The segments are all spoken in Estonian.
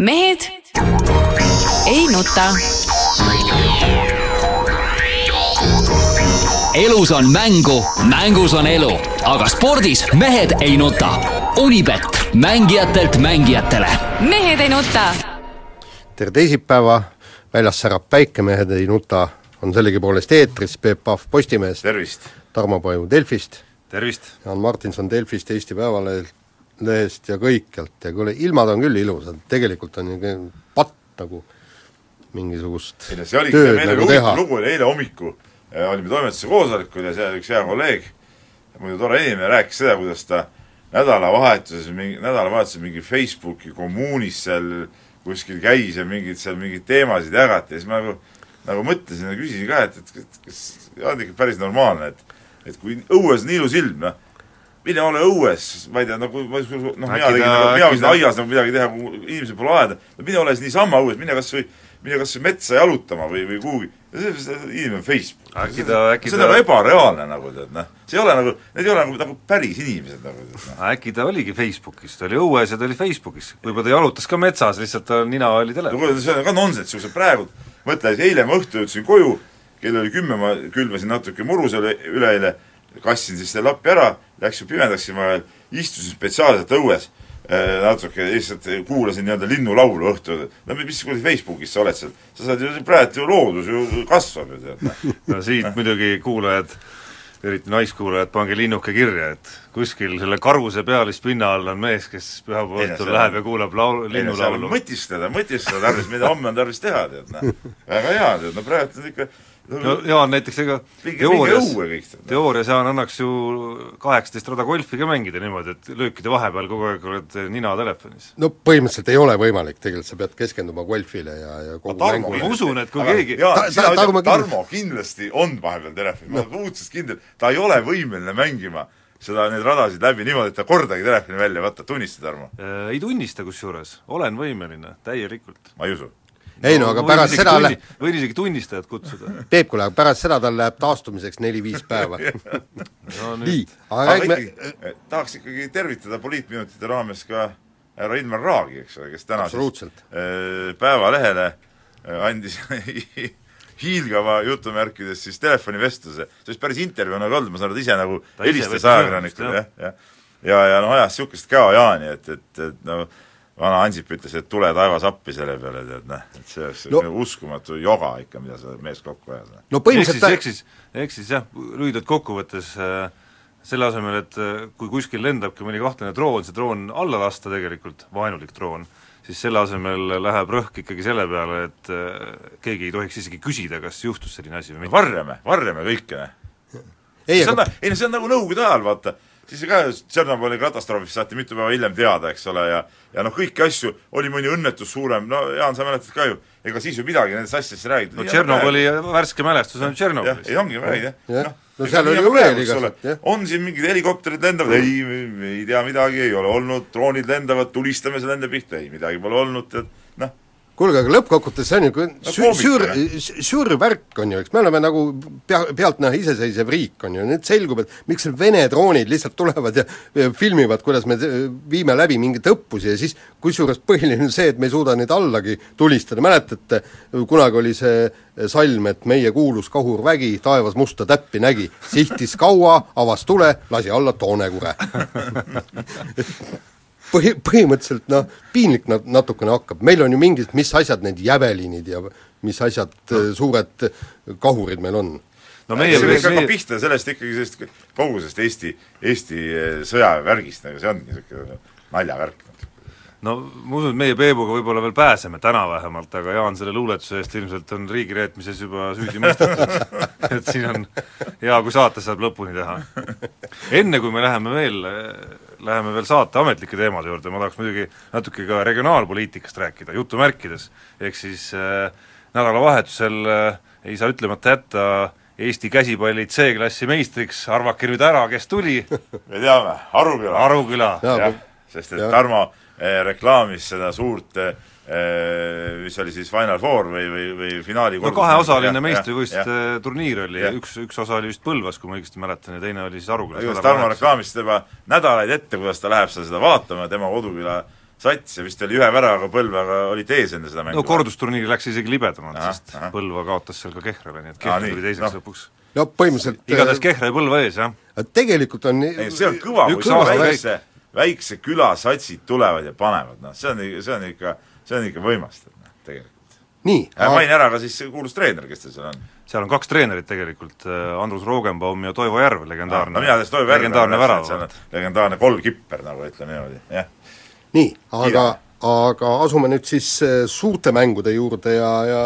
Mehed ei nuta. elus on mängu, mängus on elu, aga spordis mehed ei nuta. Unibet, mängijatelt mängijatele. mehed ei nuta. tere teisipäeva, väljas särab päike, mehed ei nuta, on sellegipoolest eetris Peep Pahv Postimehest, tervist! Tarmo Paju Delfist, tervist! Jaan Martinson Delfist, Eesti Päevalehelt, lehest ja kõikjalt ja kuule, ilmad on küll ilusad, tegelikult on ju patt nagu mingisugust ei no see oligi, meil oli huvitav lugu oli eile hommikul, olime toimetuse koosolekul ja seal üks hea kolleeg, muidu tore inimene, rääkis seda, kuidas ta nädalavahetuses, mingi, nädalavahetusel mingi Facebooki kommuunis seal kuskil käis ja mingid seal mingeid teemasid jagati ja siis ma nagu nagu mõtlesin ja küsisin ka, et, et, et kas on ikka päris normaalne, et et kui õues on ilus ilm, noh, mine ole õues, ma ei tea, nagu noh, mina tegin, nagu mina võisin aias nagu midagi teha, kui inimesel pole aeda, no mine ole siis niisama õues, mine kas või, mine kas või metsa jalutama või, või kuhugi. inimene on Facebook. äkki ta, äkki see on nagu ebareaalne nagu tead, noh. see ei ole nagu, need ei ole nagu, nagu päris inimesed nagu tead, noh. äkki ta oligi Facebookis, ta oli õues ja ta oli Facebookis. võib-olla ta jalutas ka metsas, lihtsalt ta nina oli telefonis. no kuule, see on ka nonsenss, niisugused praegu, mõtle, eile ma õhtul jõudsin koju, kell oli kümme, ma külvasin natuke muru seal üleeile, kassin siis selle lappi ära, läks ju pimedaks, siis ma veel istusin spetsiaalselt õues natuke, lihtsalt kuulasin nii-öelda linnulaulu õhtul. no mis kuradi Facebookis sa oled seal? sa saad ju, praegu ju loodus ju kasvab ju tead. no siit muidugi kuulajad, eriti naiskuulajad, pange linnuke kirja, et kuskil selle karuse pealispinna all on mees, kes pühapäeva õhtul läheb ja kuulab laulu, linnulaulu. mõtiskleda, mõtiskleda tarvis, mida homme on tarvis teha, tead noh. väga hea, tead, no praegu on ikka no Jaan, näiteks ega teoorias, teoorias Jaan annaks ju kaheksateist rada golfi ka mängida niimoodi, et löökide vahepeal kogu aeg oled nina telefonis. no põhimõtteliselt ei ole võimalik, tegelikult sa pead keskenduma golfile ja, ja kogu ma mängule. ma usun, et kui aga, keegi jaa, sina ütled, Tarmo kindlasti on vahepeal telefonis no., ma olen õudselt kindel, ta ei ole võimeline mängima seda, neid radasid läbi niimoodi, et ta kordagi telefoni välja ei võta, tunnista, Tarmo äh,? Ei tunnista kusjuures, olen võimeline, täielikult. ma ei usu ei no aga pärast seda tunni, läheb võin isegi tunnistajat kutsuda. Peep, kuule, aga pärast seda tal läheb taastumiseks neli-viis päeva no, nii, aga räägime ikkagi, tahaks ikkagi tervitada poliitminutite raames ka härra Ilmar Raagi, eks ole, kes täna siis äh, Päevalehele äh, andis hiilgava jutumärkides siis telefonivestluse, see vist päris intervjuu nagu olnud, ma saan aru, ta ise nagu helistas ajakirjanikule, jah, jah. ja, ja, ja noh, ajas niisugust käojaani, et, et, et no vana Ansip ütles, et tule taevas appi selle peale, tead noh, et see oleks no. uskumatu joga ikka, mida see mees kokku ajas. no põhimõtteliselt eksis, eksis, eksis jah, lühidalt kokkuvõttes äh, selle asemel, et äh, kui kuskil lendabki mõni kahtlane droon, see droon alla lasta tegelikult, vaenulik droon, siis selle asemel läheb rõhk ikkagi selle peale, et äh, keegi ei tohiks isegi küsida, kas juhtus selline asi või mitte. varjame, varjame kõike, ei, aga... ei no see on nagu Nõukogude ajal, vaata siis ka Tšernobõli katastroofist saati mitu päeva hiljem teada, eks ole, ja ja noh, kõiki asju, oli mõni õnnetus suurem, no Jaan, sa mäletad ka ju, ega siis ju midagi nendest asjadest ei räägitud. no Tšernobõli värske mälestus on Tšernobõlis. ei, ongi räägid, jah. noh, no seal oli ju veel igasugu, jah. on siin mingid helikopterid lendavad, ei, ei tea midagi, ei ole olnud, droonid lendavad, tulistame selle enda pihta, ei, midagi pole olnud, tead, kuulge, aga lõppkokkuvõttes see on ju sü-, sür-, sür värk on ju, eks. Me oleme nagu pea, pealtnäha iseseisev riik, on ju, nüüd selgub, et miks need Vene droonid lihtsalt tulevad ja, ja filmivad, kuidas me viime läbi mingeid õppusi ja siis kusjuures põhiline on see, et me ei suuda neid allagi tulistada, mäletate, kunagi oli see salm, et meie kuulus kahurvägi taevas musta täppi nägi, sihtis kaua, avas tule, lasi alla toonekure põhi, põhimõtteliselt noh, piinlik nat-, natukene hakkab, meil on ju mingid, mis asjad need jävelinid ja mis asjad no. suured kahurid meil on. no meie see võib meie... pihta sellest ikkagi sellest kogu sellest Eesti, Eesti eh, sõjaväevärgist, nagu see ongi niisugune naljavärk. no ma usun, et meie Peebuga võib-olla veel pääseme, täna vähemalt, aga Jaan selle luuletuse eest ilmselt on riigireetmises juba süüdi mõistetud et siin on hea, kui saate saab lõpuni teha. enne, kui me läheme veel läheme veel saate ametlike teemade juurde, ma tahaks muidugi natuke ka regionaalpoliitikast rääkida, jutumärkides. ehk siis äh, nädalavahetusel äh, ei saa ütlemata jätta Eesti käsipalli C-klassi meistriks, arvake nüüd ära, kes tuli me teame, Aruküla. Aruküla. jah, sest et ja. Tarmo eh, reklaamis seda suurt eh, mis oli siis Final Four või, või, või finaali no kaheosaline meistrivõistluste turniir oli, üks, üks osa oli vist Põlvas, kui ma õigesti mäletan, ja teine oli siis Arukülas. igatahes Tarmo reklaamis seda juba nädalaid ette, kuidas ta läheb seda, seda vaatama, tema koduküla sats ja vist oli ühe väravaga Põlvaga olid ees enne seda mängu. no kordusturniiri läks isegi libedamalt, sest aha. Põlva kaotas seal ka Kehrale, nii et Kehr tuli teiseks no. lõpuks. no põhimõtteliselt igatahes Kehra ja Põlva ees, jah. tegelikult on ei, see on kõva, kui sa väikse, väikse küla satsid tulevad ja panevad, noh, see on, see on ikka, see on ikka võimastav, noh, tegelikult. nii aga... maini ära ka siis kuulus treener, kes teil seal on? seal on kaks treenerit tegelikult, äh, Andrus Roogenbaum ja Toivo Järv, legendaarne no mina tean Toivo Järve, legendaarne värav. legendaarne kolmkipper, nagu ütleme niimoodi, jah. nii, aga aga asume nüüd siis äh, suurte mängude juurde ja, ja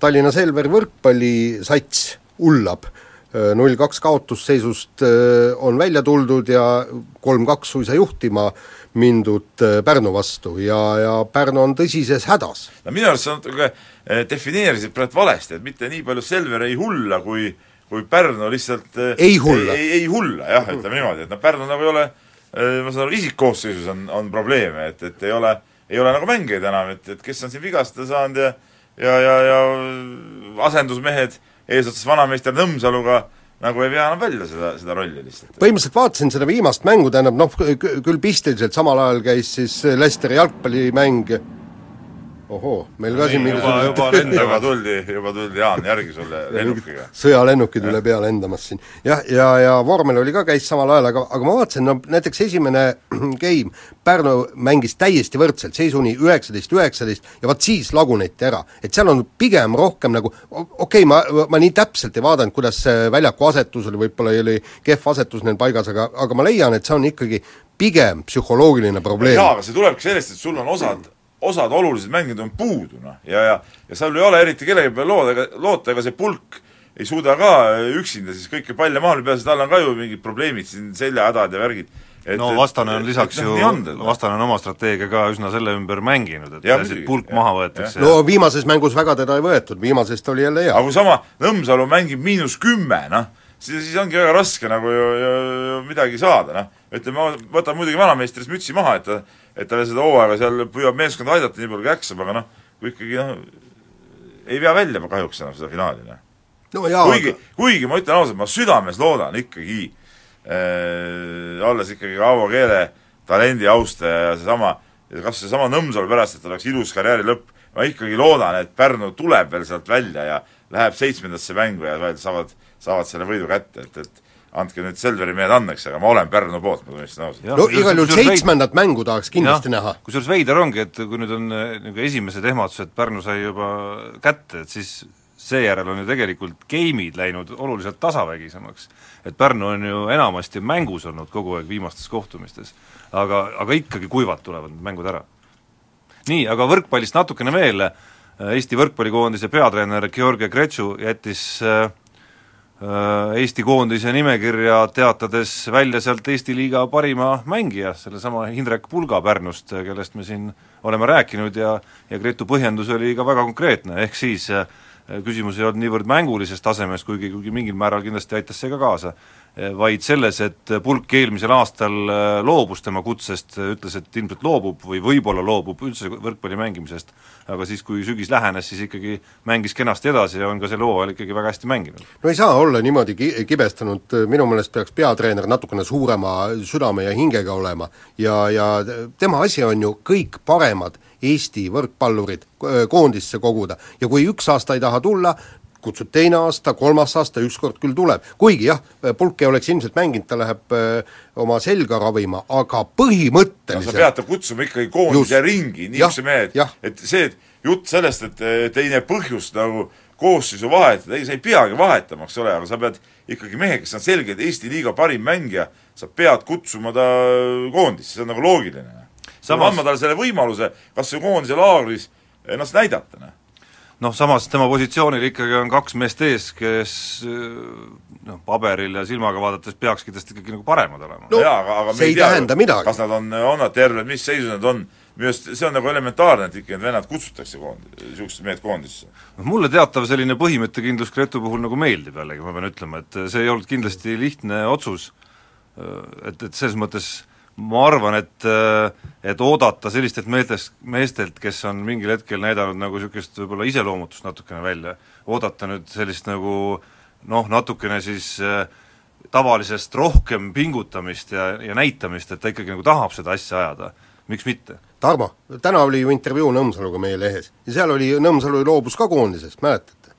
Tallinna Selver võrkpallisats ullab. Äh, null kaks kaotusseisust äh, on välja tuldud ja kolm-kaks suisa juhtima mindud Pärnu vastu ja, ja Pärnu on tõsises hädas. no minu arust sa natuke defineerisid praegu valesti, et mitte nii palju Selver ei hulla, kui kui Pärnu lihtsalt ei hulla, ei, ei, ei hulla jah, ütleme niimoodi, et noh, Pärnu nagu ei ole ma saan aru, isikkoosseisus on, on probleeme, et, et ei ole äh, ei ole nagu mängijaid enam, et, et kes on siin vigastada saanud ja ja, ja, ja asendusmehed eesotsas vanameister Nõmsaluga nagu ei vea enam välja seda, seda rolli lihtsalt. põhimõtteliselt vaatasin seda viimast mängu, tähendab noh, küll pisteliselt samal ajal käis siis Lesteri jalgpallimäng ohoo, meil ka siin mingisugune juba, juba lendab, juba tuldi, juba tuldi Jaan järgi sulle lennukiga. sõjalennukid üle pea lendamas siin. jah, ja, ja, ja vormel oli ka, käis samal ajal, aga, aga ma vaatasin, no näiteks esimene game, Pärnu mängis täiesti võrdselt, seisuni üheksateist, üheksateist ja vot siis laguneti ära. et seal on pigem rohkem nagu, okei okay,, ma, ma nii täpselt ei vaadanud, kuidas see väljaku asetus oli, võib-olla oli kehv asetus neil paigas, aga, aga ma leian, et see on ikkagi pigem psühholoogiline probleem. jaa, aga see tulebki sellest, et sul on osad osad olulised mängijad on puudu, noh, ja, ja ja seal ei ole eriti kellegi peale loota, ega loota, ega see pulk ei suuda ka üksinda siis kõiki palle maha lüüa, tal on ka ju mingid probleemid siin, seljahädad ja värgid. Et, no vastane on lisaks et, ju, vastane on oma strateegia ka üsna selle ümber mänginud, et ja, see pulk ja, maha võetakse. no viimases mängus väga teda ei võetud, viimasest oli jälle hea. aga kui sama Nõmsalu mängib miinus kümme, noh, siis, siis ongi väga raske nagu ju, ju, ju midagi saada, noh. ütleme, ma võtan muidugi vanameistrist mütsi maha, et ta et ta veel seda hooaega seal püüab meeskonda aidata nii palju, kui jaksab, aga noh, kui ikkagi noh, ei vea välja kahjuks enam seda finaali, noh. no jaa, kuigi aga..., kuigi ma ütlen ausalt, ma südames loodan ikkagi äh,, olles ikkagi Aavo Keele talendi austaja ja seesama, kas seesama Nõmsalu pärast, et oleks ilus karjääri lõpp, ma ikkagi loodan, et Pärnu tuleb veel sealt välja ja läheb seitsmendasse mängu ja saavad, saavad selle võidu kätte, et, et andke nüüd Selveri mehed andeks, aga ma olen Pärnu poolt, ma tunnistan ausalt. no igal juhul seitsmendat mängu tahaks kindlasti ja, näha. kusjuures veider ongi, et kui nüüd on äh, niisugune esimesed ehmatused Pärnu sai juba kätte, et siis seejärel on ju tegelikult game'id läinud oluliselt tasavägisemaks. et Pärnu on ju enamasti mängus olnud kogu aeg viimastes kohtumistes. aga, aga ikkagi kuivalt tulevad need mängud ära. nii, aga võrkpallist natukene veel, Eesti võrkpallikoondise peatreener Georgi Gretšu jättis Äh, Eesti koondise nimekirja, teatades välja sealt Eesti liiga parima mängija, sellesama Hindrek Pulga Pärnust, kellest me siin oleme rääkinud ja ja Gretu põhjendus oli ka väga konkreetne, ehk siis äh, küsimus ei olnud niivõrd mängulises tasemes, kuigi, kuigi mingil määral kindlasti aitas see ka kaasa, vaid selles, et Pulk eelmisel aastal äh, loobus tema kutsest, ütles, et ilmselt loobub või võib-olla loobub üldse võrkpalli mängimisest, aga siis, kui sügis lähenes, siis ikkagi mängis kenasti edasi ja on ka sel hooajal ikkagi väga hästi mänginud. no ei saa olla niimoodi ki-, kibestanud, minu meelest peaks peatreener natukene suurema südame ja hingega olema ja, ja tema asi on ju kõik paremad Eesti võrkpallurid koondisse koguda ja kui üks aasta ei taha tulla, kutsub teine aasta, kolmas aasta, ükskord küll tuleb. kuigi jah, Pulk ei oleks ilmselt mänginud, ta läheb öö, äh, oma selga ravima, aga põhimõtteliselt no sa pead ta kutsuma ikkagi koondise ringi, niisuguse mehed, et see, jutt sellest, et te ei näe põhjust nagu koosseisu vahetada, ei, sa ei peagi vahetama, eks ole, aga sa pead ikkagi mehe, kes on selgelt Eesti liiga parim mängija, sa pead kutsuma ta koondisse, see on nagu loogiline. Samas... andma talle selle võimaluse kas või koondise laagris ennast näidata, noh noh, samas tema positsioonil ikkagi on kaks meest ees, kes noh, paberil ja silmaga vaadates peakski tast ikkagi nagu paremad olema No, jaa, aga, aga me see ei tea, tähenda midagi. kas nad on, on nad terved, mis seisus nad on, minu arust see on nagu elementaarne, et ikkagi need vennad kutsutakse koond-, niisugused mehed koondisse. noh, mulle teatav selline põhimõttekindlus Gretu puhul nagu meeldib jällegi, ma pean ütlema, et see ei olnud kindlasti lihtne otsus, et, et selles mõttes ma arvan, et et oodata sellistelt meestest, meestelt, kes on mingil hetkel näidanud nagu niisugust võib-olla iseloomutust natukene välja, oodata nüüd sellist nagu noh, natukene siis äh, tavalisest rohkem pingutamist ja, ja näitamist, et ta ikkagi nagu tahab seda asja ajada, miks mitte? Tarmo, täna oli ju intervjuu Nõmsaluga meie lehes ja seal oli, Nõmsalu loobus ka koondisest, mäletate?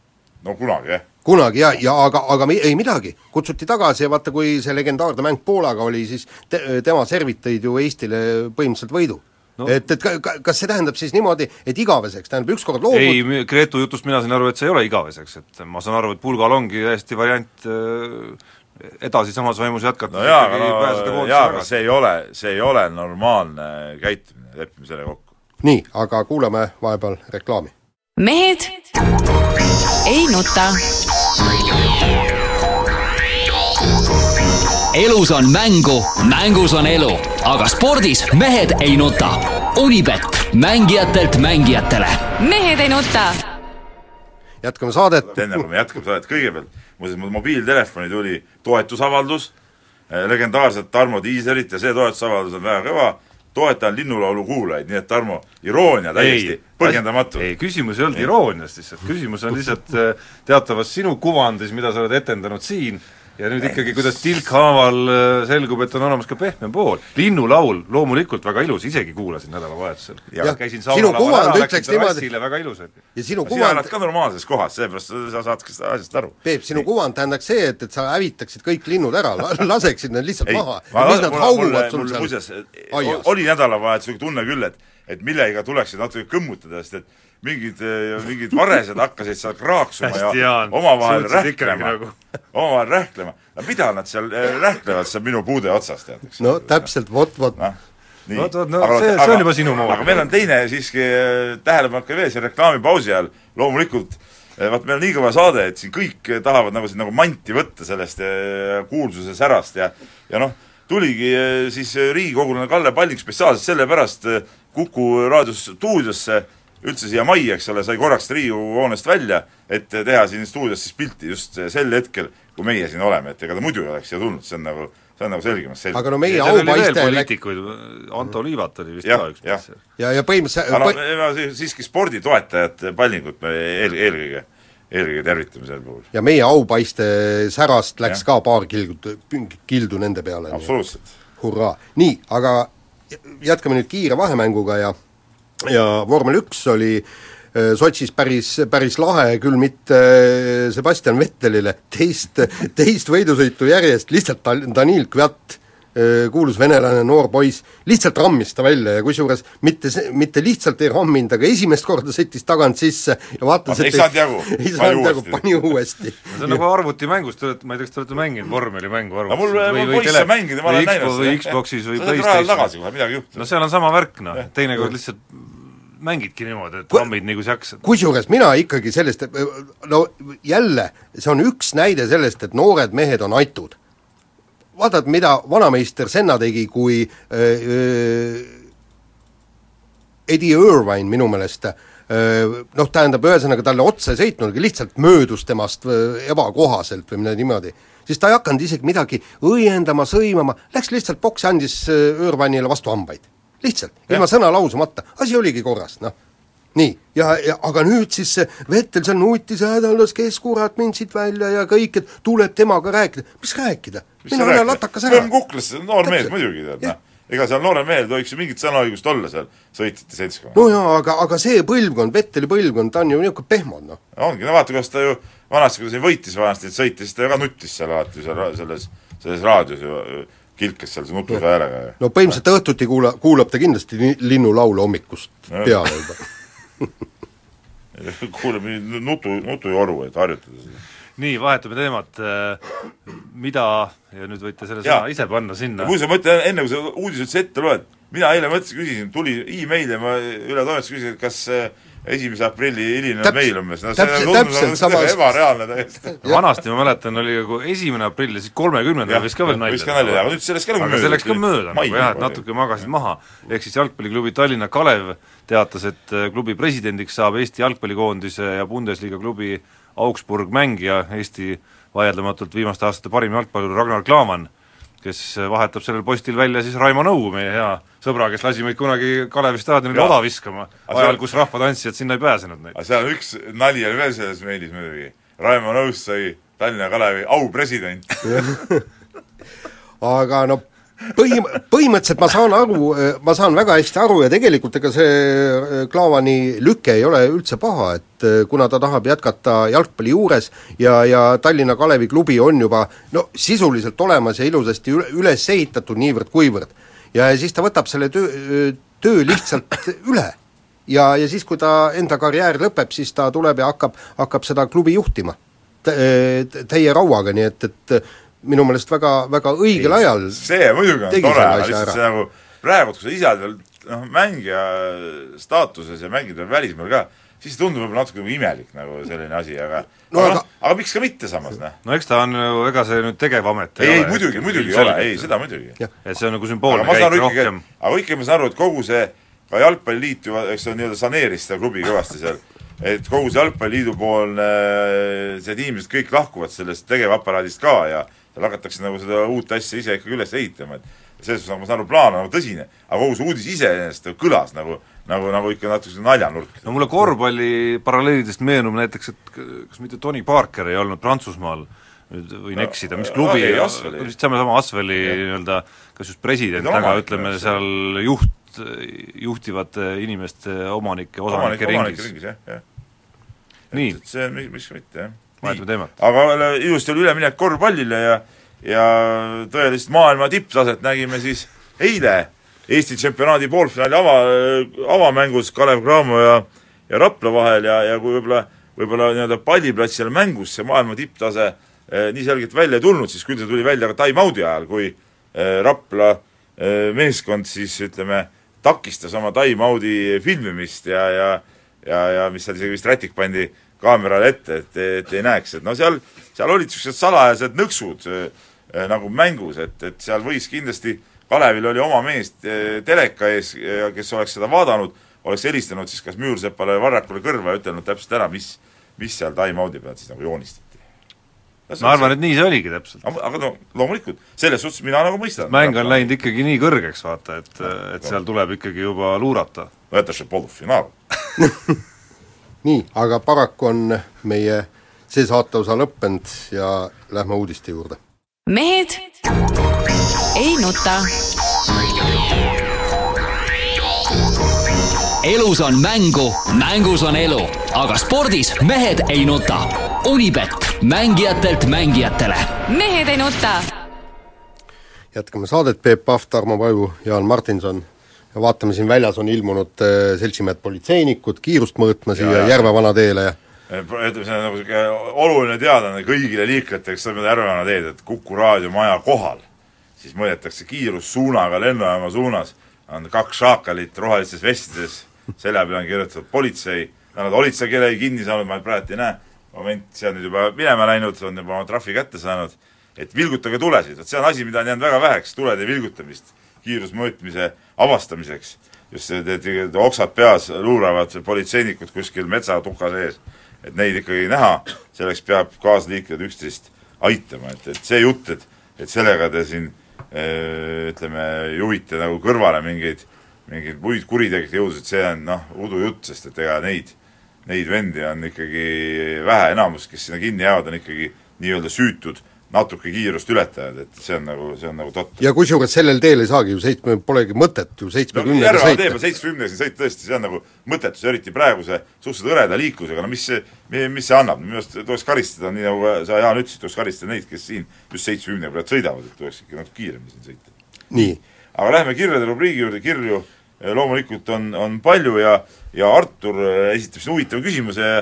no kunagi, jah. Kunagi ja, ja aga, aga ei midagi, kutsuti tagasi ja vaata, kui see legendaarne mäng Poolaga oli, siis te, tema servid tõid ju Eestile põhimõtteliselt võidu no.. et, et ka, ka, kas see tähendab siis niimoodi, et igaveseks, tähendab ükskord loobud ei, Gretu jutust mina sain aru, et see ei ole igaveseks, et ma saan aru, et pulgal ongi täiesti variant äh, edasi samas vaimus jätkata no jaa, aga no jaa, aga see ei ole, see ei ole normaalne käitumine, lepime selle kokku. nii, aga kuulame vahepeal reklaami. mehed ei nuta. Elus on mängu, mängus on elu, aga spordis mehed ei nuta. Unibet, mängijatelt mängijatele. mehed ei nuta. jätkame saadet. enne kui me jätkame saadet, kõigepealt muuseas, mul mobiiltelefoni tuli toetusavaldus legendaarset Tarmo Tiiserit ja see toetusavaldus on väga kõva, toetan linnulaulu kuulajaid, nii et Tarmo, iroonia täiesti põhjendamatu. ei, küsimus ei olnud iroonias lihtsalt, küsimus on lihtsalt äh, teatavas sinu kuvandis, mida sa oled etendanud siin, ja nüüd ikkagi, kuidas tilkhaaval äh, selgub, et on olemas ka pehmem pool. linnulaul, loomulikult väga ilus, isegi kuulasin nädalavahetusel. käisin saunalaval ära, läksin terrassile, väga ilus oli. ja sinu sina kuvand elad ka normaalses kohas, seepärast sa saadki seda asjast aru. Peep, sinu kuvand tähendaks see, et, et sa hävitaksid kõik linnud ära, laseksid need lihtsalt ei, maha. ma mis nad hauguvad sul seal aias? oli nädalavahetusel tunne küll, et et millega tuleksid natuke kõmmutada, sest et mingid, mingid varesed hakkasid seal kraaksuma ja Jaan, omavahel rähklema nagu. omavahel rähklema. no mida nad seal eh, rähklevad seal minu puude otsas, tead, eks. no täpselt, vot, vot nii. Vot, vot, no see- see on juba sinu moodi. aga meil on teine siiski eh, tähelepanek ka veel siin reklaamipausi ajal, loomulikult eh, vaat meil on nii kõva saade, et siin kõik eh, tahavad nagu siin nagu manti võtta sellest eh, kuulsuse särast ja ja noh, tuligi eh, siis eh, riigikogulane Kalle Palling spetsiaalselt sellepärast eh, Kuku raadio stuudiosse üldse siia majja, eks ole, sai korraks Riigikogu hoonest välja, et eh, teha siin stuudios siis pilti just sel hetkel, kui meie siin oleme, et ega ta muidu ei oleks siia tulnud, see on nagu, see on nagu selgemast selge. aga no meie aupaiste poliitikuid, Anto Liivat oli vist Jah, ka üks mees. ja, ja põhimõtteliselt aga no ma si- siiski sporditoetajat Pallingut me eel, eelkõige, eelkõige tervitame sel puhul. ja meie aupaiste särast läks Jah. ka paar kildu, kildu nende peale. absoluutselt. hurraa. nii, aga jätkame nüüd kiire vahemänguga ja ja vormel üks oli äh, Sotšis päris, päris lahe, küll mitte äh, Sebastian Vettelile, teist, teist võidusõitu järjest lihtsalt Dan-, Danil Kviat, äh, kuulus venelane, noor poiss, lihtsalt rammis ta välja ja kusjuures mitte mitte lihtsalt ei ramminud, aga esimest korda sõitis tagant sisse ja vaatas, Ei saanud jagu. ei Pani saanud jagu, uuesti. pani uuesti. see on nagu arvutimängus, te olete, ma ei tea, kas te olete mänginud vormelimängu no mul, mul poisse mängida, ma olen näinud või Xboxis või Playstationis. no seal on sama värk, noh, teinekord lihtsalt mängidki niimoodi, et Ku- rammid nii, kui sa jaksad. kusjuures mina ikkagi sellest, no jälle, see on üks näide sellest, et noored mehed on aitud. Vaatad, mida vanameister Senna tegi, kui äh, äh, Eddie Irvine minu meelest äh, noh, tähendab, ühesõnaga talle otsa ei sõitnudki, lihtsalt möödus temast ebakohaselt või midagi niimoodi. siis ta ei hakanud isegi midagi õiendama, sõimama, läks lihtsalt boksi, andis Irvine'ile vastu hambaid. lihtsalt, ilma sõna lausumata, asi oligi korras, noh nii, ja, ja aga nüüd siis see Vettel seal nutis ja hädalas, kes kurat mind siit välja ja kõik, et tuleb temaga rääkida, mis rääkida? mine pane latakas ära. kõmm kuklasse, noor mees muidugi, tead, noh. ega seal noorel mehel tohiks ju mingit sõnaõigust olla seal sõitjate seltskonnas. no jaa, aga, aga see põlvkond, Vetteli põlvkond, ta on ju niisugune pehmod, noh. ongi, no vaata, kuidas ta ju vanasti, kui ta siin võitis vanasti, et sõitis, ta ju ka nuttis seal alati seal selles, selles raadios ju kilkes seal see nutusa häälega ju. no põhimõtteliselt õhtuti kuula, kuulab ta kindlasti li- linnulaulu hommikust peale juba. kuulame nutu, nutujoru, et harjutada seda. nii, vahetame teemat, mida, ja nüüd võite selle sõna ise panna sinna. Muuseas, ma ütlen enne, kui sa uudise üldse ette loed, mina eile mõtlesin, küsisin, tuli email ja ma üle toimetuse küsisin, et kas äh, esimese aprilli hiline meil umbes, no see täpselt- tundus täpselt nagu sama- ebareaalne täiesti. vanasti ma mäletan, oli nagu esimene aprill ja siis kolmekümnendal võis ka veel nalja teha, aga nüüd sellest ka nagu see läks ka mööda nagu jah, et natuke magasid maha. ehk siis jalgpalliklubi Tallinna Kalev teatas, et äh, klubi presidendiks saab Eesti jalgpallikoondise ja Bundesliga klubi Augsburg mängija, Eesti vaieldamatult viimaste aastate parim jalgpallur Ragnar Klavan, kes vahetab sellel postil välja siis Raimo Nõu, meie hea sõbra, kes lasi meid kunagi Kalevi staadionil oda viskama, ajal, kus rahvatantsijad sinna ei pääsenud neid. aga seal on üks nali oli veel selles meilis muidugi. Raimo Nõus sai Tallinna Kalevi aupresident. aga no põhim-, põhimõtteliselt ma saan aru, ma saan väga hästi aru ja tegelikult ega see äh, Klaavani lüke ei ole üldse paha, et äh, kuna ta tahab jätkata jalgpalli juures ja, ja Tallinna Kalevi klubi on juba no sisuliselt olemas ja ilusasti üle- üles ehitatud niivõrd-kuivõrd. ja siis ta võtab selle töö, töö lihtsalt üle. ja, ja siis, kui ta enda karjäär lõpeb, siis ta tuleb ja hakkab, hakkab seda klubi juhtima Tä- täie rauaga, nii et, et minu meelest väga, väga õigel ajal see muidugi on tore, aga lihtsalt see nagu praegu, kui sa ise oled veel noh, mängija staatuses ja mängid veel välismaal ka, siis tundub võib-olla natuke nagu imelik nagu selline asi, aga No aga, aga- noh, aga miks ka mitte samas, noh. no eks ta on ju, ega see nüüd tegevamet ei, ei ole, muidugi, muidugi ei ole, ei seda muidugi. et see on nagu sümboolne käik rohkem. aga ikkagi ma saan aru, et kogu see ka jalgpalliliit ju, eks ta nii-öelda saneeris seda klubi kõvasti seal, et kogu see jalgpalliliidu poolne see inimesed kõik lahkuvad sellest tegevaparaadist ka ja seal hakatakse nagu seda uut asja ise ikkagi üles ehitama, et selles suhtes nagu ma saan aru, plaan on nagu tõsine, aga kogu see uudis iseenesest nagu kõlas nagu, nagu, nagu ikka natuke naljanurk. no mulle korvpalli paralleelidest meenub näiteks, et kas mitte Tony Parker ei olnud Prantsusmaal, nüüd võin No, eksida, mis äh, klubi Asveli. vist sama, sama Asveli nii-öelda kas just president, aga omanik, ütleme jah, seal juht, juhtivate inimeste omanike, osanike omanike ringis. nii, see on, miks ka mitte, jah. Vahetame teemat. aga ilusti oli üleminek korvpallile ja ja tõelist maailma tipptaset nägime siis eile Eesti tsempionaadi poolfinaali ava, avamängus Kalev Cramo ja ja Rapla vahel ja, ja kui võib-olla, võib-olla nii-öelda palliplatsil mängus see maailma tipptase eh, nii selgelt välja ei tulnud, siis küll see tuli välja ka time-out'i ajal, kui eh, Rapla eh, meeskond siis ütleme, takistas oma time-out'i filmimist ja, ja ja, ja mis seal isegi vist rätik pandi kaamerale ette, et, et ei näeks, et no seal, seal olid niisugused salajased nõksud äh, äh, nagu mängus, et, et seal võis kindlasti, Kalevil oli oma mees äh, teleka ees, kes oleks seda vaadanud, oleks helistanud siis kas Müürsepale või Varrakule kõrva ja ütelnud täpselt ära, mis, mis seal time-out'i peal siis nagu joonistati. ma arvan, et nii see oligi täpselt. aga no loomulikult, selles suhtes mina nagu mõistan. mäng on läinud ikkagi nii kõrgeks, vaata, et, et seal tuleb ikkagi juba luurata. no jäta Šepolov finaal nii, aga paraku on meie see saateosa lõppenud ja lähme uudiste juurde. mehed ei nuta. elus on mängu, mängus on elu, aga spordis mehed ei nuta. Unibet, mängijatelt mängijatele. mehed ei nuta. jätkame saadet, Peep Pahv, Tarmo Paju, Jaan Martinson vaatame, siin väljas on ilmunud äh, seltsimehed politseinikud kiirust mõõtma siia ja. Järve vanateele ja ütleme, see on nagu niisugune oluline teadaanne kõigile liiklejatele, kes sõidavad Järvevana teed, et Kuku raadiomaja kohal siis mõõdetakse kiirussuunaga lennujaama suunas, on kaks šaakalit rohelistes vestides, selja peale on kirjutatud politsei, nad olid seal kellegi kinni saanud, ma praegu ei näe, moment, see on nüüd juba minema läinud, on juba oma trahvi kätte saanud, et vilgutage tulesid, vot see on asi, mida on jäänud väga väheks, tulede vilgutamist kiirusmõõtmise avastamiseks. just et oksad peas luuravad politseinikud kuskil metsatuka sees. et neid ikkagi näha, selleks peab kaasliiklejad üksteist aitama, et, et see jutt, et, et sellega te siin öö, ütleme, juhite nagu kõrvale mingeid, mingeid muid kuritegelikke jõudusid, see on noh, udujutt, sest et ega neid, neid vendi on ikkagi vähe, enamus, kes sinna kinni jäävad, on ikkagi nii-öelda süütud natuke kiirust ületajad, et see on nagu, see on nagu totter. ja kusjuures sellel teel ei saagi ju seitsme, polegi mõtet ju no seitsmekümnega Järva sõita. teeb seitsmekümnega siin sõit tõesti, see on nagu mõttetus, eriti praeguse suhteliselt hõreda liiklusega, no mis see, mis see annab, minu arust tuleks karistada, nii nagu sa, Jaan, ütlesid, tuleks karistada neid, kes siin just seitsmekümnega praegu sõidavad, et tuleks ikka natuke kiiremini siin sõita. nii, aga lähme kirjade rubriigi juurde, kirju eh, loomulikult on, on palju ja, ja Artur eh, esitab siin huvitava küsimuse,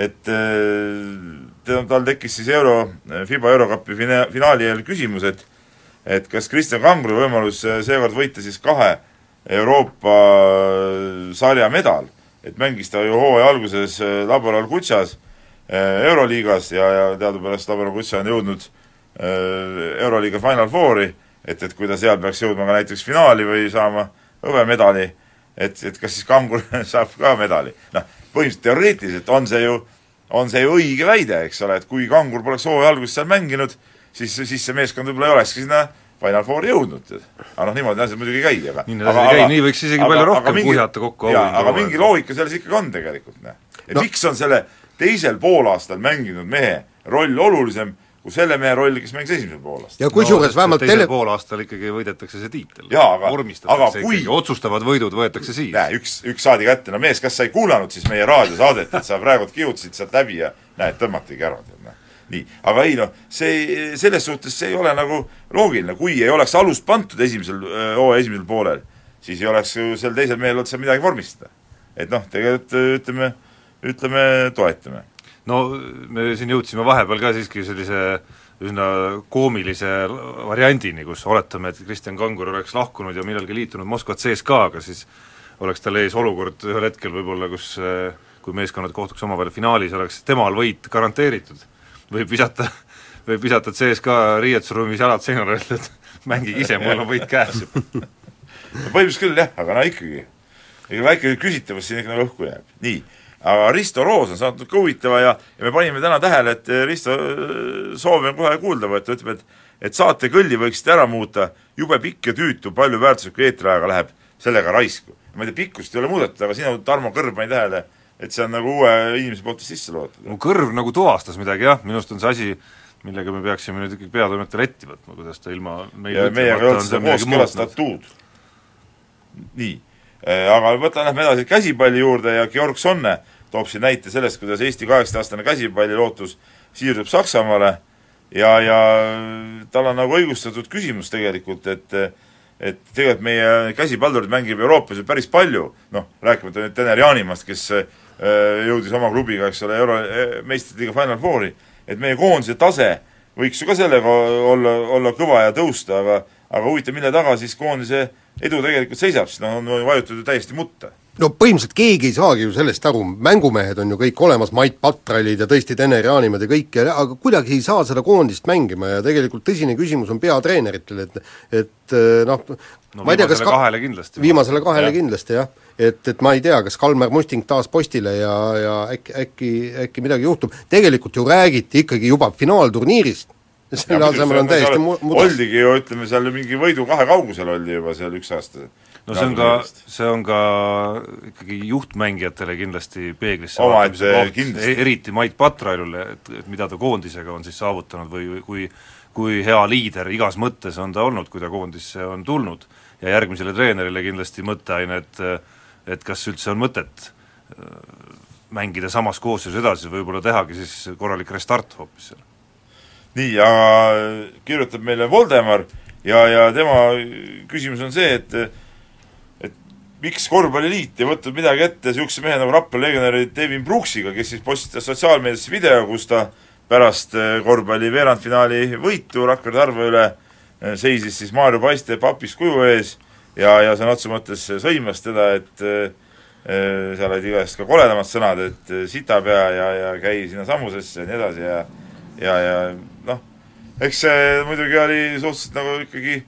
et eh, tal tekkis siis euro, FIBA eurokapi fina-, finaali eel küsimus, et et kas Kristjan Kangro võimalus eh, seekord võita siis kahe Euroopa sarja medal, et mängis ta ju hooaja alguses Laboral Kutšas Euroliigas ja, ja teadupärast Laboral Kutša on jõudnud Euroliiga Final Fouri, et, et kui ta seal peaks jõudma ka näiteks finaali või saama hõbemedali, et, et kas siis Kangur saab ka medali. noh, põhimõtteliselt teoreetiliselt on see ju, on see ju õige väide, eks ole, et kui Kangur poleks hooaja alguses seal mänginud, siis, siis see meeskond võib-olla ei olekski sinna Final Fouri jõudnud. aga noh, niimoodi asjad muidugi ei käi, aga nii need asjad ei käi, nii võiks isegi aga, palju rohkem mingi, kuhjata kokku jaa, aga mingi loogika selles ikkagi on tegelikult, noh. et no. miks on selle teisel poolaastal mänginud mehe roll olulisem kui selle mehe roll, kes mängis esimesel poolaastal. ja kusjuures no, vähemalt teisel tele... poolaastal ikkagi võidetakse see tiitel. vormistatakse kui... ikkagi, otsustavad võidud võetakse siis. näe, üks, üks saadi kätte, no mees, kas sa ei kuulanud siis meie raadiosaadet, et sa praegu kihutasid sealt läbi ja näed, tõmmatigi ära, tead noh. nii, aga ei noh, see, selles suhtes see ei ole nagu loogiline, kui ei oleks alust pandud esimesel, hooaja esimesel poolel, siis ei oleks ju sel teisel mehel seal midagi vormistada. et noh, tegelikult ütleme, ütleme, toetame no me siin jõudsime vahepeal ka siiski sellise üsna koomilise variandini, kus oletame, et Kristjan Kangur oleks lahkunud ja millalgi liitunud Moskva CSKA-ga, siis oleks tal ees olukord ühel hetkel võib-olla, kus kui meeskonnad kohtuks omavahel finaalis, oleks temal võit garanteeritud. võib visata, võib visata CSKA riietusruumis jalad seinale, öelda, et mängige ise, mul on võit käes põhimõtteliselt küll jah, aga no ikkagi, ega väike küsitavus siin ikka nagu õhku jääb. nii aga Risto Roos on saanud ka huvitava ja, ja me panime täna tähele, et eh, Risto eh, soovi on kohe kuulda võtta, ütleb, et et saate kõlli võiksite ära muuta, jube pikk ja tüütu, palju väärtuslikku eetriaega läheb sellega raisku. ma ei tea, pikkust ei ole muudetud, aga sinu, Tarmo Kõrv, pani tähele, et see on nagu uue inimese poolt sisse loetud. mu kõrv nagu tuvastas midagi jah, minu arust on see asi, millega me peaksime nüüd ikkagi peatoimetajale ette võtma, kuidas ta ilma ja meiega ei olnud seda kooskõlastatud. nii Äh, aga võta, lähme edasi käsipalli juurde ja Georg Sonne toob siin näite sellest, kuidas Eesti kaheksateist-aastane käsipallilootus siirdub Saksamaale. Ja, ja tal on nagu õigustatud küsimus tegelikult, et et tegelikult meie käsipallurid mängib Euroopas ju päris palju, noh, rääkimata nüüd Tener Jaanimast, kes äh, jõudis oma klubiga, eks ole, euro, äh, meistrite liiga Final Fouri, et meie koondise tase võiks ju ka sellega olla, olla kõva ja tõusta, aga aga huvitav, mille taga siis koondise edu tegelikult seisab, sest noh, on vajutatud täiesti mutta. no põhimõtteliselt keegi ei saagi ju sellest aru, mängumehed on ju kõik olemas, Mait Patralid ja tõesti Tener Jaanimäed ja kõik aga kuidagi ei saa seda koondist mängima ja tegelikult tõsine küsimus on peatreeneritel, et et noh no, ma ei tea, kas ka... kahele kindlasti. viimasele kahele ja. kindlasti jah, et, et ma ei tea, kas Kalmer Musting taas postile ja, ja äkki, äkki, äkki midagi juhtub, tegelikult ju räägiti ikkagi juba finaalturniirist selle asemel on täiesti mu-, mudas. oldigi ju, ütleme seal mingi võidu kahe kaugusel oldi juba seal üks aasta. no see on ka, see on ka ikkagi juhtmängijatele kindlasti peeglisse omaette kindlasti. E-, eriti Mait Patrailule, et, et mida ta koondisega on siis saavutanud või kui kui hea liider igas mõttes on ta olnud, kui ta koondisse on tulnud. ja järgmisele treenerile kindlasti mõtteaine, et et kas üldse on mõtet äh, mängida samas koosseisus edasi, võib-olla tehagi siis korralik restart hoopis seal nii, aga kirjutab meile Voldemar ja, ja tema küsimus on see, et et miks korvpalliliit ei võtnud midagi ette niisuguse mehe nagu Rapla legionäri Devin Brooksiga, kes siis postitas sotsiaalmeediasse video, kus ta pärast korvpalli veerandfinaali võitu Rakvere Tarva üle seisis siis Maarjo Paiste papist kuju ees ja, ja sõna otseses mõttes sõimas teda, et äh, seal olid igast ka koledamad sõnad, et sitapea ja, ja käi sinna sammusesse ja nii edasi ja ja, ja eks see muidugi oli suhteliselt nagu ikkagi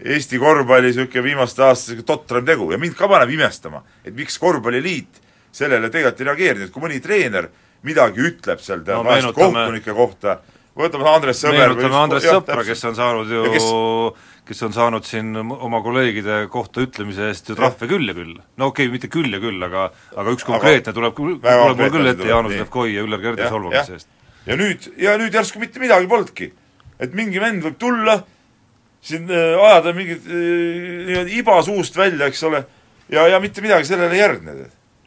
Eesti korvpalli niisugune viimaste aastate totram tegu. Ja mind ka paneb imestama, et miks Korvpalliliit sellele tegelikult ei reageerinud, kui mõni treener midagi ütleb seal no, vahest kohtunike kohta, võtame Andres Sõber meenutame Andres Sõpra, kes on saanud ju kes... kes on saanud siin oma kolleegide kohta ütlemise eest ju trahve küll ja küll. no okei okay,, mitte küll ja küll, aga aga üks konkreetne aga tuleb, tuleb mul küll ette Jaanus Levkoi ja Üllar Kerde solvamise eest. Ja nüüd, ja nüüd järsku mitte midagi polnudki. Et mingi vend võib tulla, siin äh, ajada mingit äh, niimoodi iba suust välja, eks ole, ja, ja mitte midagi sellele ei järgne.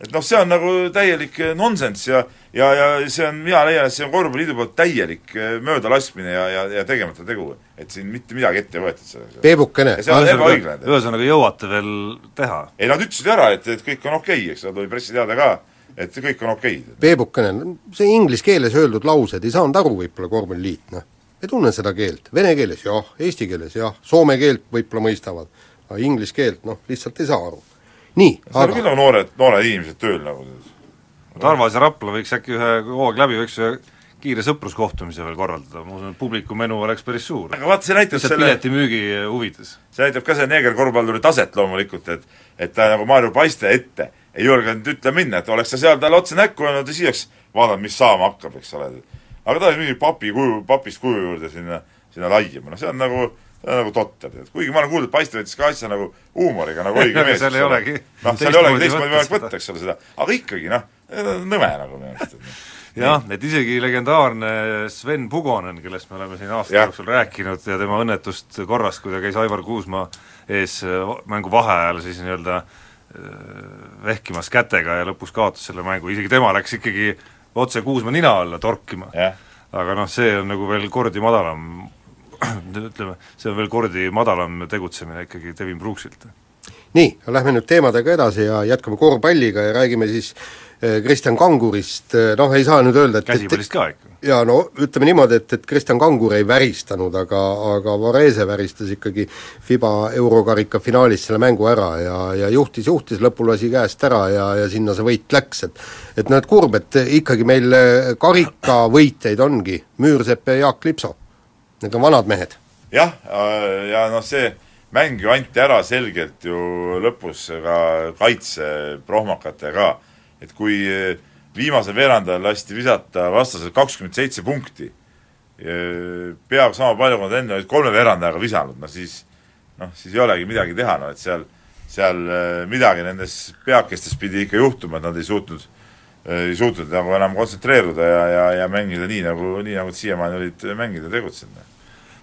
et noh, see on nagu täielik äh, nonsenss ja ja, ja see on, mina leian, et see on korvpalliliidu poolt täielik möödalaskmine ja, ja, ja tegemata tegu. et siin mitte midagi ette ei võetud sellega. Peebukene. see on ebaõiglane. ühesõnaga jõuate veel teha? ei, nad ütlesid ära, et, et kõik on okei okay,, eks ole, tuli pressiteade ka et kõik on okei okay.. Peebukene, see inglise keeles öeldud laused, ei saanud aru võib-olla korvpalliliit, noh. Ei tunne seda keelt, vene keeles jah, eesti keeles jah, soome keelt võib-olla mõistavad. aga inglise keelt noh, lihtsalt ei saa aru. nii, aga seal on küll nagu noored, noored inimesed tööl nagu Tarvas ja Rapla võiks äkki ühe hooaeg läbi, võiks ühe kiire sõpruskohtumise veel korraldada, ma usun, et publiku menu oleks päris suur. aga vaata, see näitab selle piletimüügi huvides. see näitab ka see neegerkorvpalluri taset loomulikult, et et ta nagu Maarju Paiste ette ei julgenud ütlema minna, et oleks sa seal talle otse näkku öelnud ja siis oleks vaadanud, mis saama hakkab, eks ole. Aga ta oli mingi papi kuju, papist kuju juurde sinna, sinna laiima, noh see on nagu see on nagu totter, tead. kuigi ma olen kuulnud, et Paiste võttis ka asja nagu huumoriga, nagu õige mees. seal ei olegi. noh, seal ei olegi teistmoodi võimalik võtta, eks ole, seda. aga ikkagi, noh, nõme nagu minu arust, et jah, et isegi legendaarne Sven Pugonen, kellest me oleme siin aasta jooksul rääkinud ja tema õnnetust korrast, kui ta käis Aivar Kuusmaa ees mängu vaheajal siis nii-öelda äh, vehkimas kätega ja lõpuks kaotas selle mängu, isegi tema läks ikkagi otse Kuusmaa nina alla torkima. aga noh, see on nagu veel kordi madalam, ütleme, see on veel kordi madalam tegutsemine ikkagi Devin Brooksilt. nii, lähme nüüd teemadega edasi ja jätkame korvpalliga ja räägime siis äh, Kristjan Kangurist, eh, noh ei saa nüüd öelda, et käsipallist ka ikka? jaa, no ütleme niimoodi, et, et Kristjan Kangur ei väristanud, aga, aga Varese väristas ikkagi FIBA eurokarika finaalis selle mängu ära ja, ja juhtis, juhtis, lõpul lasi käest ära ja, ja sinna see võit läks, et et noh, et kurb, et ikkagi meil eh, karikavõitjaid ongi Müürsepp ja Jaak Lipso. Need on vanad mehed. jah, ja noh, see mäng ju anti ära selgelt ju lõpus ka kaitseprohmakatega et kui eh, viimasel veerandajal lasti visata vastasel kakskümmend seitse punkti, eh, peaaegu sama palju, kui nad enne olid kolme veerandajaga visanud, no siis noh, siis ei olegi midagi teha, no et seal, seal eh, midagi nendes peakestes pidi ikka juhtuma, et nad ei suutnud, ei suutnud nagu enam kontsentreeruda ja, ja, ja mängida nii, nagu, nii nagu nad siiamaani olid mänginud ja tegutsenud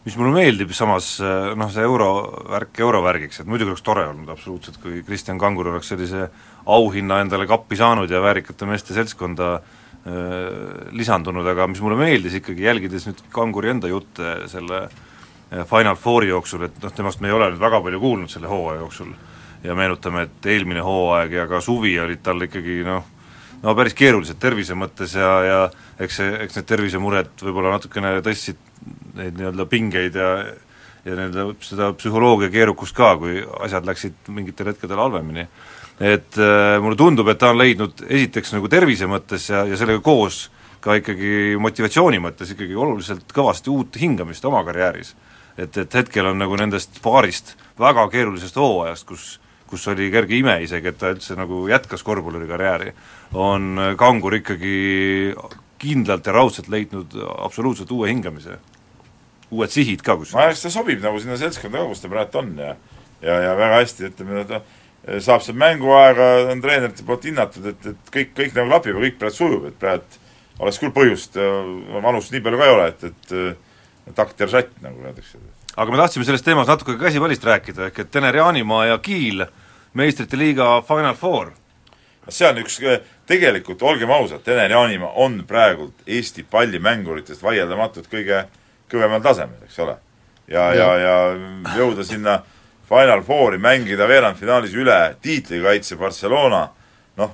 mis mulle meeldib samas, noh see eurovärk eurovärgiks, et muidugi oleks tore olnud absoluutselt, kui Kristjan Kangur oleks sellise auhinna endale kappi saanud ja väärikate meeste seltskonda äh, lisandunud, aga mis mulle meeldis ikkagi, jälgides nüüd Kanguri enda jutte selle äh, Final Fouri jooksul, et noh, temast me ei ole nüüd väga palju kuulnud selle hooaja jooksul. Ja meenutame, et eelmine hooaeg ja ka suvi olid tal ikkagi noh, no päris keerulised tervise mõttes ja, ja eks see, eks need tervisemured võib-olla natukene tõstsid neid nii-öelda pingeid ja ja nii-öelda seda psühholoogia keerukust ka, kui asjad läksid mingitel hetkedel halvemini et äh, mulle tundub, et ta on leidnud esiteks nagu tervise mõttes ja, ja sellega koos ka ikkagi motivatsiooni mõttes ikkagi oluliselt kõvasti uut hingamist oma karjääris. et, et hetkel on nagu nendest paarist väga keerulisest hooajast, kus kus oli kerge ime isegi, et ta üldse nagu jätkas korvpallurikarjääri, on Kangur ikkagi kindlalt ja raudselt leidnud absoluutselt uue hingamise. uued sihid ka kusjuures. ma arvan, et ta sobib nagu sinna seltskonda ka, kus ta praegu on ja ja, ja väga hästi, ütleme, ta saab seal mänguaega, on treenerite poolt hinnatud, et, et kõik, kõik nagu klapib ja kõik praegu sujub, et praegu oleks küll põhjust, vanust nii palju ka ei ole, et, et takt ja žatt, nagu öeldakse. aga me tahtsime selles teemas natuke käsipallist rääkida, ehk et Tener Jaanimaa ja Kiil meistrite liiga Final Four. see on üks, tegelikult olgem ausad, Tener Jaanimaa on praegult Eesti pallimänguritest vaieldamatult kõige kõvemal tasemel, eks ole. ja, ja, ja, ja jõuda sinna Final Fouri mängida veerandfinaalis üle tiitlikaitse Barcelona, noh,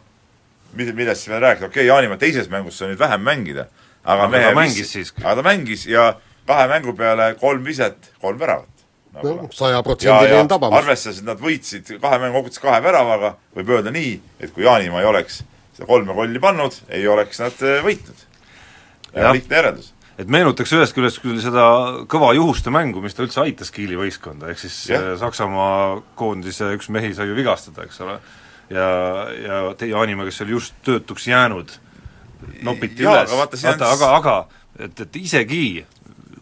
millest siin veel rääkida, okei okay,, Jaanimaa teises mängus sai nüüd vähem mängida, aga, aga mehe mängis siiski. aga ta mängis ja kahe mängu peale kolm viset, kolm väravat no sajaprotsendiline tabamus. arvestades, et nad võitsid kahe mängu kokkuvõttes kahe väravaga, võib öelda nii, et kui Jaanimaa ei oleks seda kolme kolli pannud, ei oleks nad eh, võitnud. lihtne järeldus et meenutaks ühest küljest küll seda kõva juhuste mängu, mis ta üldse aitas Kiili võistkonda, ehk siis yeah. Saksamaa koondise üks mehi sai ju vigastada, eks ole, ja, ja teie Anima, kes oli just töötuks jäänud, nopiti ja, üles, vaata, vaata, aga, aga et, et isegi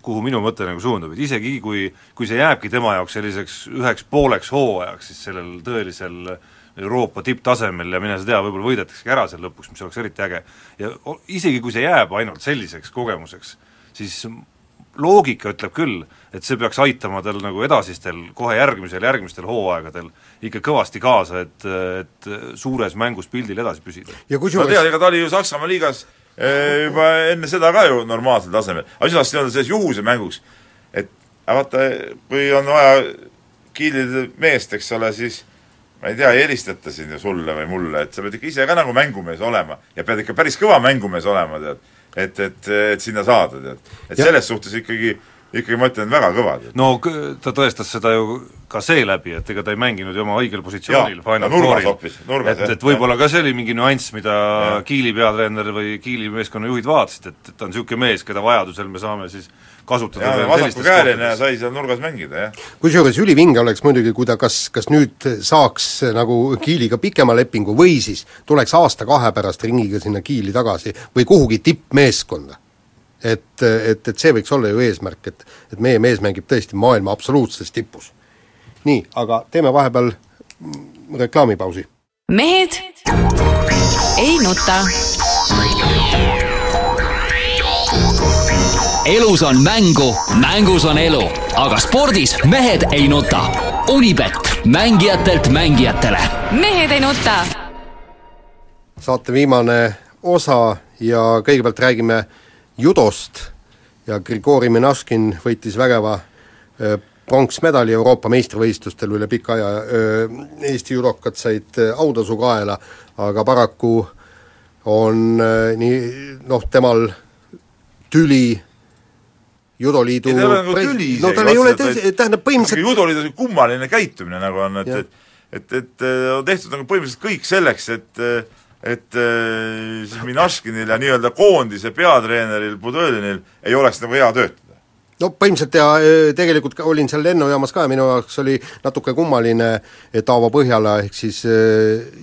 kuhu minu mõte nagu suundub, et isegi kui, kui see jääbki tema jaoks selliseks üheks pooleks hooajaks, siis sellel tõelisel Euroopa tipptasemel ja mine sa tea, võib-olla võidetaksegi ära seal lõpuks, mis oleks eriti äge. ja isegi, kui see jääb ainult selliseks kogemuseks, siis loogika ütleb küll, et see peaks aitama tal nagu edasistel, kohe järgmisel, järgmistel hooaegadel ikka kõvasti kaasa, et, et suures mängus pildil edasi püsida. ja kusjuures no tead, ega ta oli ju Saksamaa liigas eh, juba enne seda ka ju normaalsel tasemel. aga siis tahtsin öelda selles juhuse mänguks, et vaata, kui on vaja kiilida meest, eks ole, siis ma ei tea, ei helistata sind ju sulle või mulle, et sa pead ikka ise ka nagu mängumees olema ja pead ikka päris kõva mängumees olema, tead et, et, et sinna saada, tead. et ja. selles suhtes ikkagi ikkagi ma ütlen, väga kõvad. no ta tõestas seda ju ka seeläbi, et ega ta ei mänginud ju oma õigel positsioonil Final Fouril. et, et võib-olla ka see oli mingi nüanss, mida ja. Kiili peatreener või Kiili meeskonna juhid vaatasid, et, et ta on niisugune mees, keda vajadusel me saame siis kasutada jaa, vasakukäeline ja sai seal nurgas mängida, jah. kusjuures ülivinge oleks muidugi, kui ta kas, kas nüüd saaks nagu Kiiliga pikema lepingu või siis tuleks aasta-kahe pärast ringiga sinna Kiili tagasi või kuhugi tippmeeskonda et, et, et see võiks olla ju eesmärk, et, et meie mees mängib tõesti maailma absoluutses tipus. nii, aga teeme vahepeal reklaamipausi. mehed ei nuta. elus on mängu, mängus on elu, aga spordis mehed ei nuta. Unibet, mängijatelt mängijatele. mehed ei nuta. saate viimane osa ja kõigepealt räägime judost ja Grigori Minaškin võitis vägeva pronksmedali Euroopa meistrivõistlustel üle pika aja, Eesti judokad said autasu kaela, aga paraku on nii noh, temal tüli judoliidu ei, tal on nagu tüli no tal ei ole tõsi, tähendab põhimõtteliselt judoliidu kummaline käitumine nagu on, et, et et, et on tehtud nagu põhimõtteliselt kõik selleks, et et äh, Minaškinil ja nii-öelda koondise peatreeneril Budõlinil ei oleks nagu hea töötada no põhimõtteliselt ja tegelikult olin seal lennujaamas ka ja minu jaoks oli natuke kummaline, et Aavo Põhjala ehk siis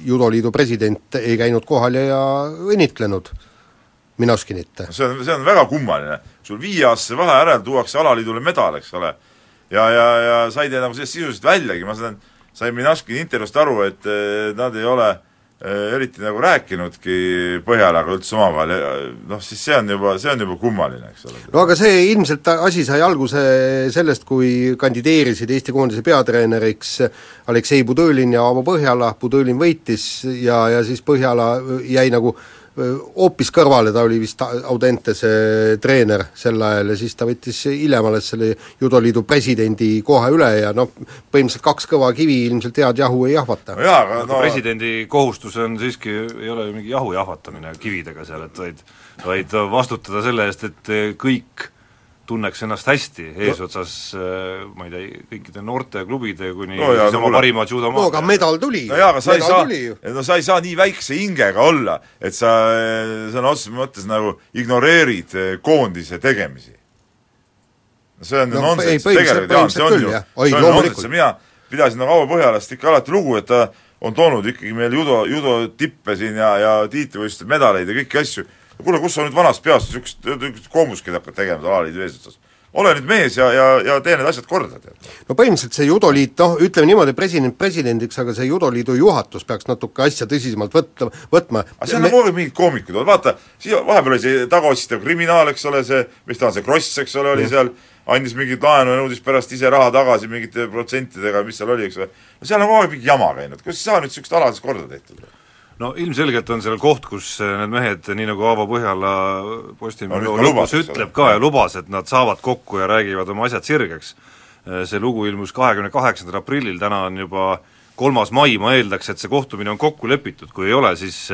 judoliidu president ei käinud kohal ja, ja õnnitlenud Minaškinit. see on, see on väga kummaline, sul viieaastase vahe järel tuuakse alaliidule medal, eks ole, ja, ja, ja sa ei tee nagu sellest sisuliselt väljagi, ma saan, sain Minaškini intervjuust aru, et nad ei ole äh, Äh, eriti nagu rääkinudki Põhjalaga üldse omavahel ja noh, siis see on juba, see on juba kummaline, eks ole. no aga see ilmselt asi sai alguse sellest, kui kandideerisid Eesti koondise peatreeneriks Aleksei Budõlin ja Aavo Põhjala, Budõlin võitis ja, ja siis Põhjala jäi nagu äh, hoopis kõrvale, ta oli vist Audentese treener sel ajal ja siis ta võttis hiljem alles selle judoliidu presidendi koha üle ja noh, põhimõtteliselt kaks kõva kivi ilmselt head jahu ei jahvata. no jaa, aga no presidendi kohustus on siiski, ei ole ju mingi jahu jahvatamine kividega seal, et vaid vaid vastutada selle eest, et kõik tunneks ennast hästi eesotsas äh, ma ei tea, kõikide noorteklubide kuni no, siis oma parima judomaad. no aga medal tuli. No jaa, aga sa ei saa, no sa ei saa nii väikse hingega olla, et sa sõna otseses mõttes nagu ignoreerid äh, koondise tegemisi. see on ju no, nonsenss, tegelikult Jaan, see on ju, see on nonsenss ja mina pidasin nagu Aavo Põhjalast ikka alati lugu, et ta on toonud ikkagi meil judo, judo tippe siin ja, ja tiitlivõistluste medaleid ja kõiki asju kuule, kus sa nüüd vanast peast niisugust, koomuskit hakkad tegema seal alaliidu eesotsas? ole nüüd mees ja, ja, ja tee need asjad korda, tead. no põhimõtteliselt see judoliit, noh, ütleme niimoodi, president presidendiks, aga see judoliidu juhatus peaks natuke asja tõsisemalt võtta, võtma aga seal on kogu aeg mingid koomikud, vaata, siia vahepeal oli see tagaotsitav kriminaal, eks ole, see, mis ta on, see Kross, eks ole, oli ja. seal, andis mingit laenu ja nõudis pärast ise raha tagasi mingite protsentidega, mis seal oli, eks ole. no seal on kogu aeg mingi jama käinud, kuidas ei saa nüüd niisugust ala siis korda tehtud? No ilmselgelt on seal koht, kus eh, need mehed, nii nagu Aavo Põhjala Postimehe no, lõpus ütleb ka ja lubas, et nad saavad kokku ja räägivad oma asjad sirgeks. Eh, see lugu ilmus kahekümne kaheksandal aprillil, täna on juba kolmas mai, ma eeldaks, et see kohtumine on kokku lepitud, kui ei ole, siis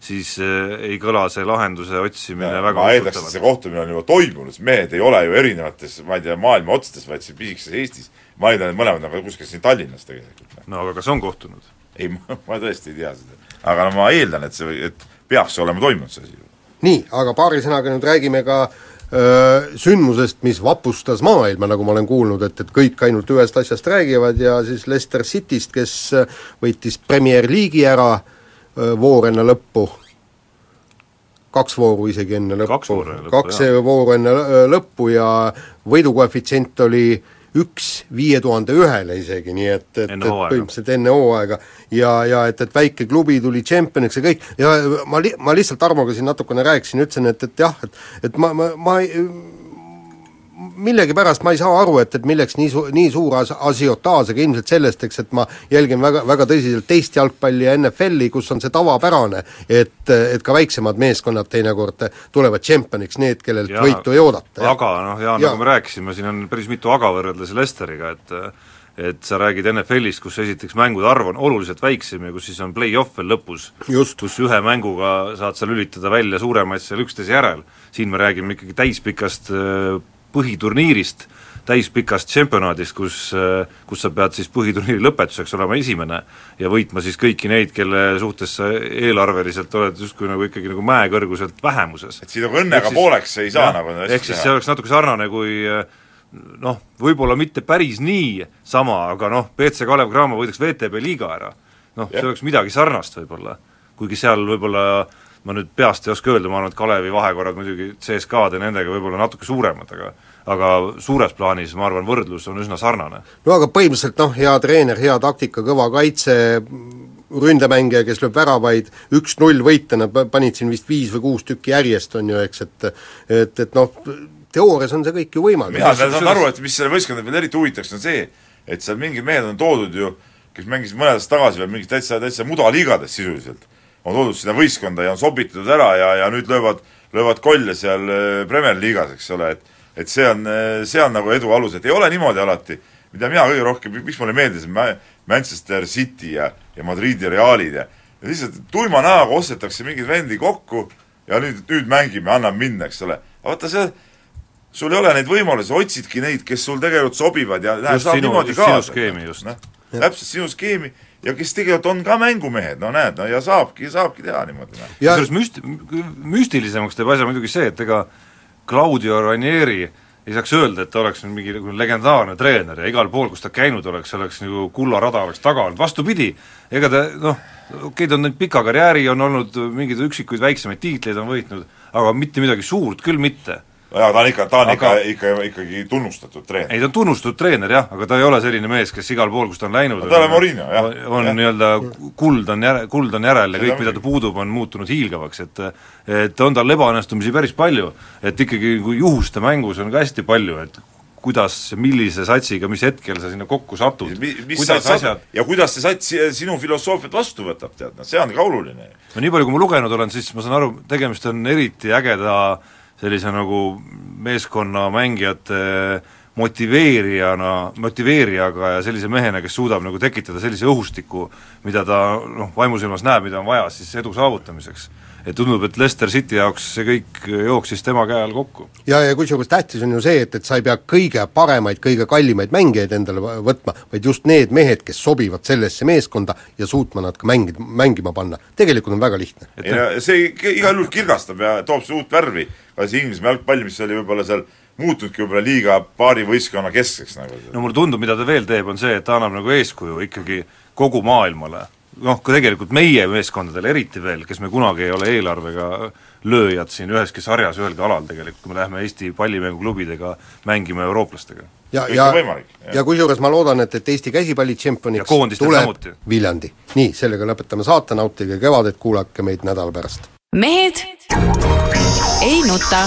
siis ei kõla see lahenduse otsimine ja, väga ma eeldaks, et see kohtumine on juba toimunud, sest mehed ei ole ju erinevates, ma ei tea, maailma otsades, vaid siin pisikeses Eestis. ma eeldan, et mõlemad on ka kuskil siin Tallinnas tegelikult. no aga kas on kohtunud? Ei, ma tõesti ei tea seda. Aga no ma eeldan, et see, et peaks olema toimunud see asi. nii, aga paari sõnaga nüüd räägime ka öö, sündmusest, mis vapustas maailma, nagu ma olen kuulnud, et, et kõik ainult ühest asjast räägivad ja siis Leicester Cityst, kes võitis Premier League'i ära öö, voor enne lõppu, kaks vooru isegi enne lõppu, kaks, kaks vooru enne lõppu ja võidukoefitsient oli öö, üks viie tuhande ühele isegi, nii et, et, et põhimõtteliselt enne hooaega. ja, ja et, et väike klubi tuli tšempioniks ja kõik, ja ma li-, ma lihtsalt Tarmoga siin natukene rääkisin, ütlesin, et, et jah, et et ma, ma, ma ei millegipärast ma ei saa aru, et, et milleks nii su-, nii suur as-, asiotaaž, aga ilmselt sellest, eks, et ma jälgin väga, väga tõsiselt teist jalgpalli ja NFL-i, kus on see tavapärane, et, et ka väiksemad meeskonnad teinekord tulevad tšempioniks, need, kellelt ja, võitu ei oodata. aga noh, Jaan ja., nagu me rääkisime, siin on päris mitu aga võrreldes Lesteriga, et et sa räägid NFL-ist, kus esiteks mängude arv on oluliselt väiksem ja kus siis on play-off veel lõpus, kus ühe mänguga saad sa lülitada välja suuremaid seal üksteise järel, siin me räägime ikkagi täispikast põhiturniirist, täispikast tšempionaadist, kus, kus sa pead siis põhiturniiri lõpetuseks olema esimene ja võitma siis kõiki neid, kelle suhtes sa eelarveliselt oled justkui nagu ikkagi nagu mäekõrguselt vähemuses. et siin nagu õnnega pooleks ei saa jah, nagu ehk siis see oleks natuke sarnane, kui noh, võib-olla mitte päris nii sama, aga noh, BC Kalev Cramo võidaks VTB liiga ära. noh, see oleks midagi sarnast võib-olla, kuigi seal võib-olla ma nüüd peast ei oska öelda, ma arvan, et Kalevi vahekorrad muidugi CSKA-d ja nendega võib-olla natuke suuremad, aga aga suures plaanis ma arvan, võrdlus on üsna sarnane. no aga põhimõtteliselt noh, hea treener, hea taktika, kõva kaitse, ründemängija, kes lööb väravaid, üks-null võita, nad panid siin vist viis või kuus tükki järjest, on ju, eks, et et, et noh, teoorias on see kõik ju võimalik. mina saan aru, et mis selle võistkonda veel eriti huvitaks, on see, et seal mingid mehed on toodud ju, kes mängisid mõned aastad tagasi veel mingis täitsa, täitsa mudaliigades sisuliselt on toodud sinna võistkonda ja on sobitud ära ja, ja nüüd löövad, löövad kolle seal äh, Premier liigas, eks ole, et et see on, äh, see on nagu edu alus, et ei ole niimoodi alati, mida mina kõige rohkem, miks mulle meeldis Manchester City ja, ja Madridi Realid ja ja lihtsalt tuima näoga ostetakse mingeid vendi kokku ja nüüd, nüüd mängime, anname minna, eks ole. aga vaata see, sul ei ole neid võimalusi, otsidki neid, kes sul tegelikult sobivad ja läheb saab niimoodi kaasa. No, täpselt sinu skeemi ja kes tegelikult on ka mängumehed, no näed, no ja saabki, saabki teha niimoodi. Noh. kusjuures müst-, müstilisemaks teeb asja muidugi see, et ega Claudio Ranieri ei saaks öelda, et ta oleks nüüd mingi nagu legendaarne treener ja igal pool, kus ta käinud oleks, oleks nagu kullarada oleks taga olnud, vastupidi, ega ta noh, okei okay,, ta on nüüd pika karjääri, on olnud mingeid üksikuid väiksemaid tiitleid on võitnud, aga mitte midagi suurt küll mitte jaa, ta on ikka, ta on aga... ikka, ikka ikkagi tunnustatud treener. ei, ta on tunnustatud treener jah, aga ta ei ole selline mees, kes igal pool, kus ta on läinud ta ei ole Morinho, jah. on nii-öelda kuld on järe, kuld on järel ja kõik, mida ta puudub, on muutunud hiilgavaks, et et on tal ebaõnnestumisi päris palju, et ikkagi kui juhuste mängus on ka hästi palju, et kuidas, millise satsiga, mis hetkel sa sinna kokku satud, kuidas asjad ja kuidas see sats sinu filosoofiat vastu võtab, tead, noh see on ka oluline. no nii palju, kui ma lugenud olen, siis ma saan aru, tegemist on eriti ägeda äh, sellise nagu meeskonna mängijate motiveerijana, motiveerijaga ja sellise mehena, kes suudab nagu tekitada sellise õhustiku, mida ta noh, vaimusilmas näeb, mida on vaja siis edu saavutamiseks et tundub, et Leicester City jaoks see kõik jooksis tema käe all kokku. ja, ja kusjuures tähtis on ju see, et, et sa ei pea kõige paremaid, kõige kallimaid mängijaid endale võtma, vaid just need mehed, kes sobivad sellesse meeskonda ja suutma nad ka mängida, mängima panna. tegelikult on väga lihtne. ja see igal juhul kirgastab ja toob see uut värvi, ka see Inglise jalgpall, mis oli võib-olla seal muutunudki võib-olla liiga paari võistkonna keskseks nagu. no mulle tundub, mida ta veel teeb, on see, et ta annab nagu eeskuju ikkagi kogu maailmale noh, ka tegelikult meie meeskondadele eriti veel, kes me kunagi ei ole eelarvega lööjad siin üheski sarjas ühelgi alal tegelikult, kui me läheme Eesti pallimänguklubidega mängima eurooplastega. ja, ja, ja kusjuures ma loodan, et, et Eesti käsipallitšempioniks tuleb samuti. Viljandi. nii, sellega lõpetame saate, nautige kevadet, kuulake meid nädala pärast. mehed ei nuta